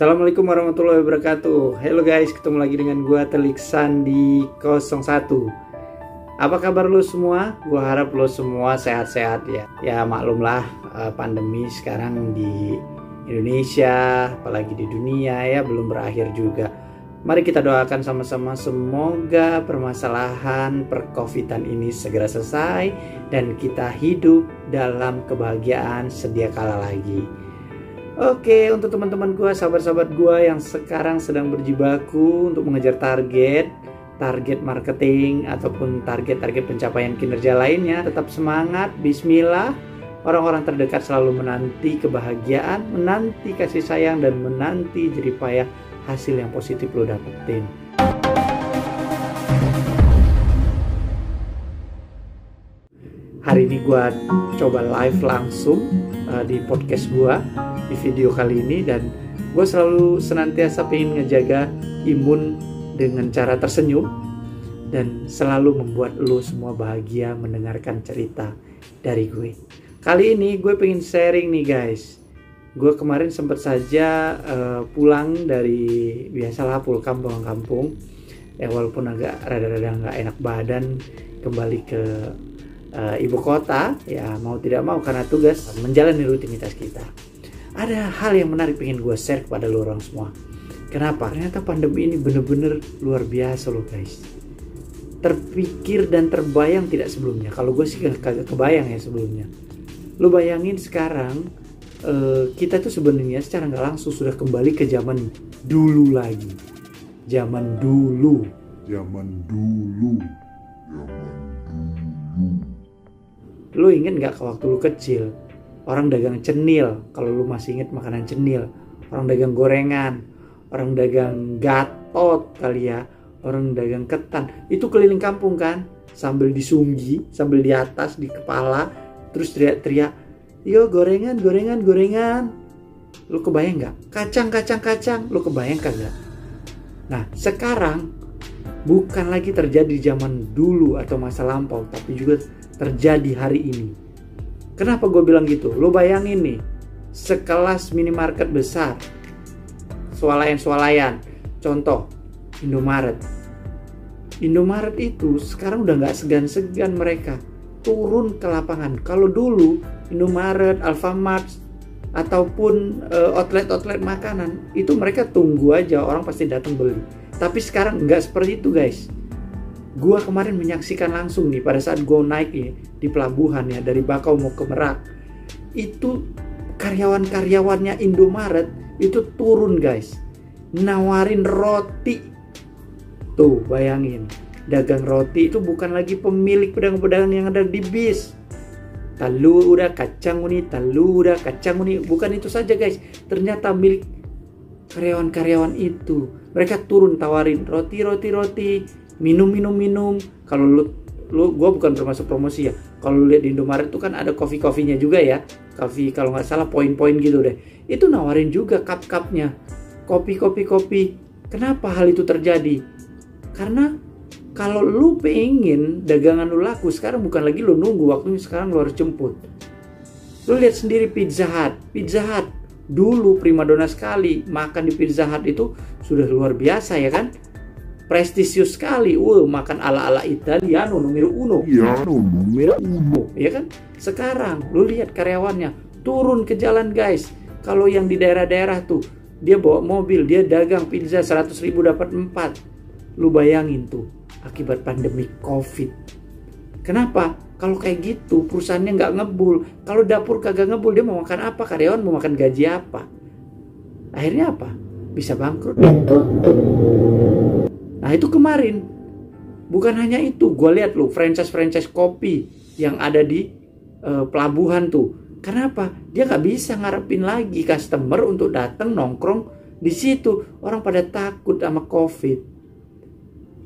Assalamualaikum warahmatullahi wabarakatuh Halo guys, ketemu lagi dengan gue Teliksan di 01 Apa kabar lo semua? Gue harap lo semua sehat-sehat ya Ya maklumlah eh, pandemi sekarang di Indonesia Apalagi di dunia ya belum berakhir juga Mari kita doakan sama-sama semoga permasalahan percovidan ini segera selesai dan kita hidup dalam kebahagiaan sedia kala lagi. Oke, untuk teman-teman gue, sahabat-sahabat gue yang sekarang sedang berjibaku untuk mengejar target, target marketing ataupun target-target pencapaian kinerja lainnya, tetap semangat, bismillah. Orang-orang terdekat selalu menanti kebahagiaan, menanti kasih sayang dan menanti jeripayah hasil yang positif lo dapetin. Hari ini gue coba live langsung uh, di podcast gue di video kali ini dan gue selalu senantiasa pengen ngejaga imun dengan cara tersenyum dan selalu membuat lo semua bahagia mendengarkan cerita dari gue. Kali ini gue pengen sharing nih guys. Gue kemarin sempat saja uh, pulang dari biasalah pulang kampung kampung. Ya walaupun agak rada-rada nggak enak badan kembali ke uh, ibu kota ya mau tidak mau karena tugas menjalani rutinitas kita ada hal yang menarik pengen gue share kepada lo orang semua. Kenapa? Ternyata pandemi ini bener-bener luar biasa loh guys. Terpikir dan terbayang tidak sebelumnya. Kalau gue sih kagak kebayang ya sebelumnya. Lo bayangin sekarang uh, kita tuh sebenarnya secara nggak langsung sudah kembali ke zaman dulu lagi. Zaman dulu. Zaman dulu. Zaman dulu. Lo inget nggak ke waktu lo kecil? Orang dagang cenil kalau lu masih inget makanan cenil. Orang dagang gorengan orang dagang gatot kali ya orang dagang ketan. Itu keliling kampung kan sambil disunggi sambil di atas di kepala terus teriak-teriak yo gorengan gorengan gorengan. Lu kebayang nggak? Kacang kacang kacang. Lu kebayang kagak? Nah sekarang bukan lagi terjadi di zaman dulu atau masa lampau tapi juga terjadi hari ini Kenapa gue bilang gitu? Lo bayangin nih, sekelas minimarket besar, swalayan-swalayan, contoh Indomaret. Indomaret itu sekarang udah nggak segan-segan mereka turun ke lapangan. Kalau dulu Indomaret, Alfamart, ataupun uh, outlet-outlet makanan itu mereka tunggu aja orang pasti datang beli. Tapi sekarang nggak seperti itu guys Gua kemarin menyaksikan langsung nih pada saat gue naik ya di pelabuhan ya dari Bakau mau ke Merak. Itu karyawan-karyawannya Indomaret itu turun guys. Nawarin roti. Tuh bayangin. Dagang roti itu bukan lagi pemilik pedang-pedang yang ada di bis. Talu udah kacang uni, talu udah kacang uni. Bukan itu saja guys. Ternyata milik karyawan-karyawan itu. Mereka turun tawarin roti, roti, roti minum minum minum. Kalau lu lu gue bukan termasuk promosi ya. Kalau lihat di Indomaret itu kan ada kopi kopinya juga ya. Kopi kalau nggak salah poin-poin gitu deh. Itu nawarin juga cup cupnya kopi kopi kopi. Kenapa hal itu terjadi? Karena kalau lu pengen dagangan lu laku sekarang bukan lagi lu nunggu waktunya sekarang lu harus jemput. Lu lihat sendiri Pizza Hut. Pizza Hut dulu primadona sekali makan di Pizza Hut itu sudah luar biasa ya kan prestisius sekali. Wow, makan ala-ala Italiano nomor uno. Iya, nomor uno. Ya kan? Sekarang lu lihat karyawannya turun ke jalan guys. Kalau yang di daerah-daerah tuh dia bawa mobil, dia dagang pizza 100 ribu dapat 4. Lu bayangin tuh akibat pandemi Covid. Kenapa? Kalau kayak gitu perusahaannya nggak ngebul. Kalau dapur kagak ngebul dia mau makan apa? Karyawan mau makan gaji apa? Akhirnya apa? Bisa bangkrut dan tutup. Nah itu kemarin. Bukan hanya itu, gue lihat loh franchise-franchise kopi yang ada di uh, pelabuhan tuh. Kenapa? Dia nggak bisa ngarepin lagi customer untuk datang nongkrong di situ. Orang pada takut sama COVID.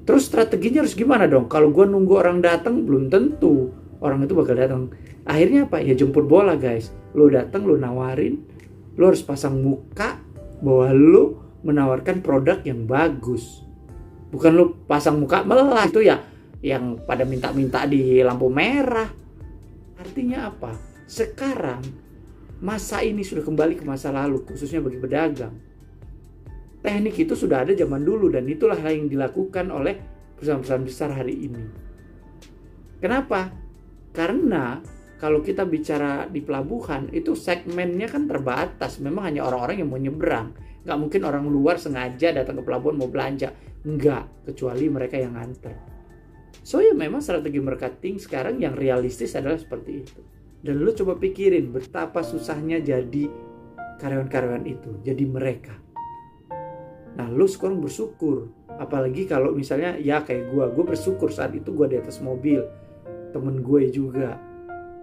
Terus strateginya harus gimana dong? Kalau gue nunggu orang datang belum tentu orang itu bakal datang. Akhirnya apa? Ya jemput bola guys. Lo datang, lo nawarin, lo harus pasang muka bahwa lo menawarkan produk yang bagus bukan lu pasang muka melah itu ya yang pada minta-minta di lampu merah artinya apa sekarang masa ini sudah kembali ke masa lalu khususnya bagi pedagang teknik itu sudah ada zaman dulu dan itulah yang dilakukan oleh perusahaan-perusahaan besar hari ini. Kenapa? Karena kalau kita bicara di pelabuhan itu segmennya kan terbatas. Memang hanya orang-orang yang mau nyebrang. Nggak mungkin orang luar sengaja datang ke pelabuhan mau belanja. Nggak, kecuali mereka yang nganter. So ya memang strategi marketing sekarang yang realistis adalah seperti itu. Dan lu coba pikirin betapa susahnya jadi karyawan-karyawan itu, jadi mereka. Nah lu sekarang bersyukur, apalagi kalau misalnya ya kayak gue, gue bersyukur saat itu gue di atas mobil, temen gue juga.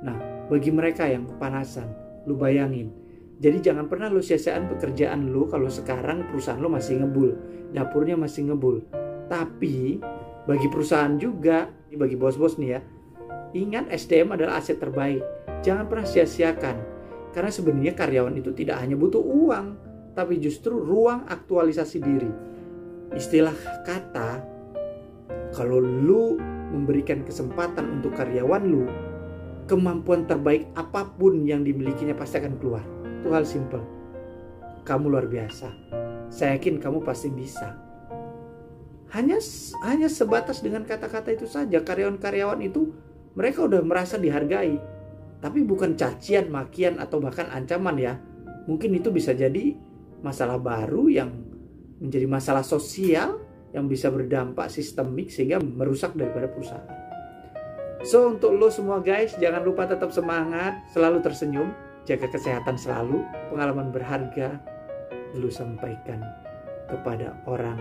Nah bagi mereka yang kepanasan, lu bayangin. Jadi jangan pernah lu sia-siain pekerjaan lu kalau sekarang perusahaan lu masih ngebul, dapurnya masih ngebul. Tapi bagi perusahaan juga, bagi bos-bos nih ya, ingat SDM adalah aset terbaik. Jangan pernah sia-siakan. Karena sebenarnya karyawan itu tidak hanya butuh uang, tapi justru ruang aktualisasi diri. Istilah kata, kalau lu memberikan kesempatan untuk karyawan lu, kemampuan terbaik apa pun yang dimilikinya pasti akan keluar. Itu hal simple. Kamu luar biasa. Saya yakin kamu pasti bisa. Hanya hanya sebatas dengan kata-kata itu saja karyawan-karyawan itu mereka udah merasa dihargai. Tapi bukan cacian makian atau bahkan ancaman ya. Mungkin itu bisa jadi masalah baru yang menjadi masalah sosial yang bisa berdampak sistemik sehingga merusak daripada perusahaan. So untuk lo semua guys jangan lupa tetap semangat selalu tersenyum jaga kesehatan selalu pengalaman berharga lu sampaikan kepada orang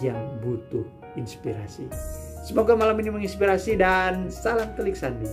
yang butuh inspirasi. Semoga malam ini menginspirasi dan salam telik sandi.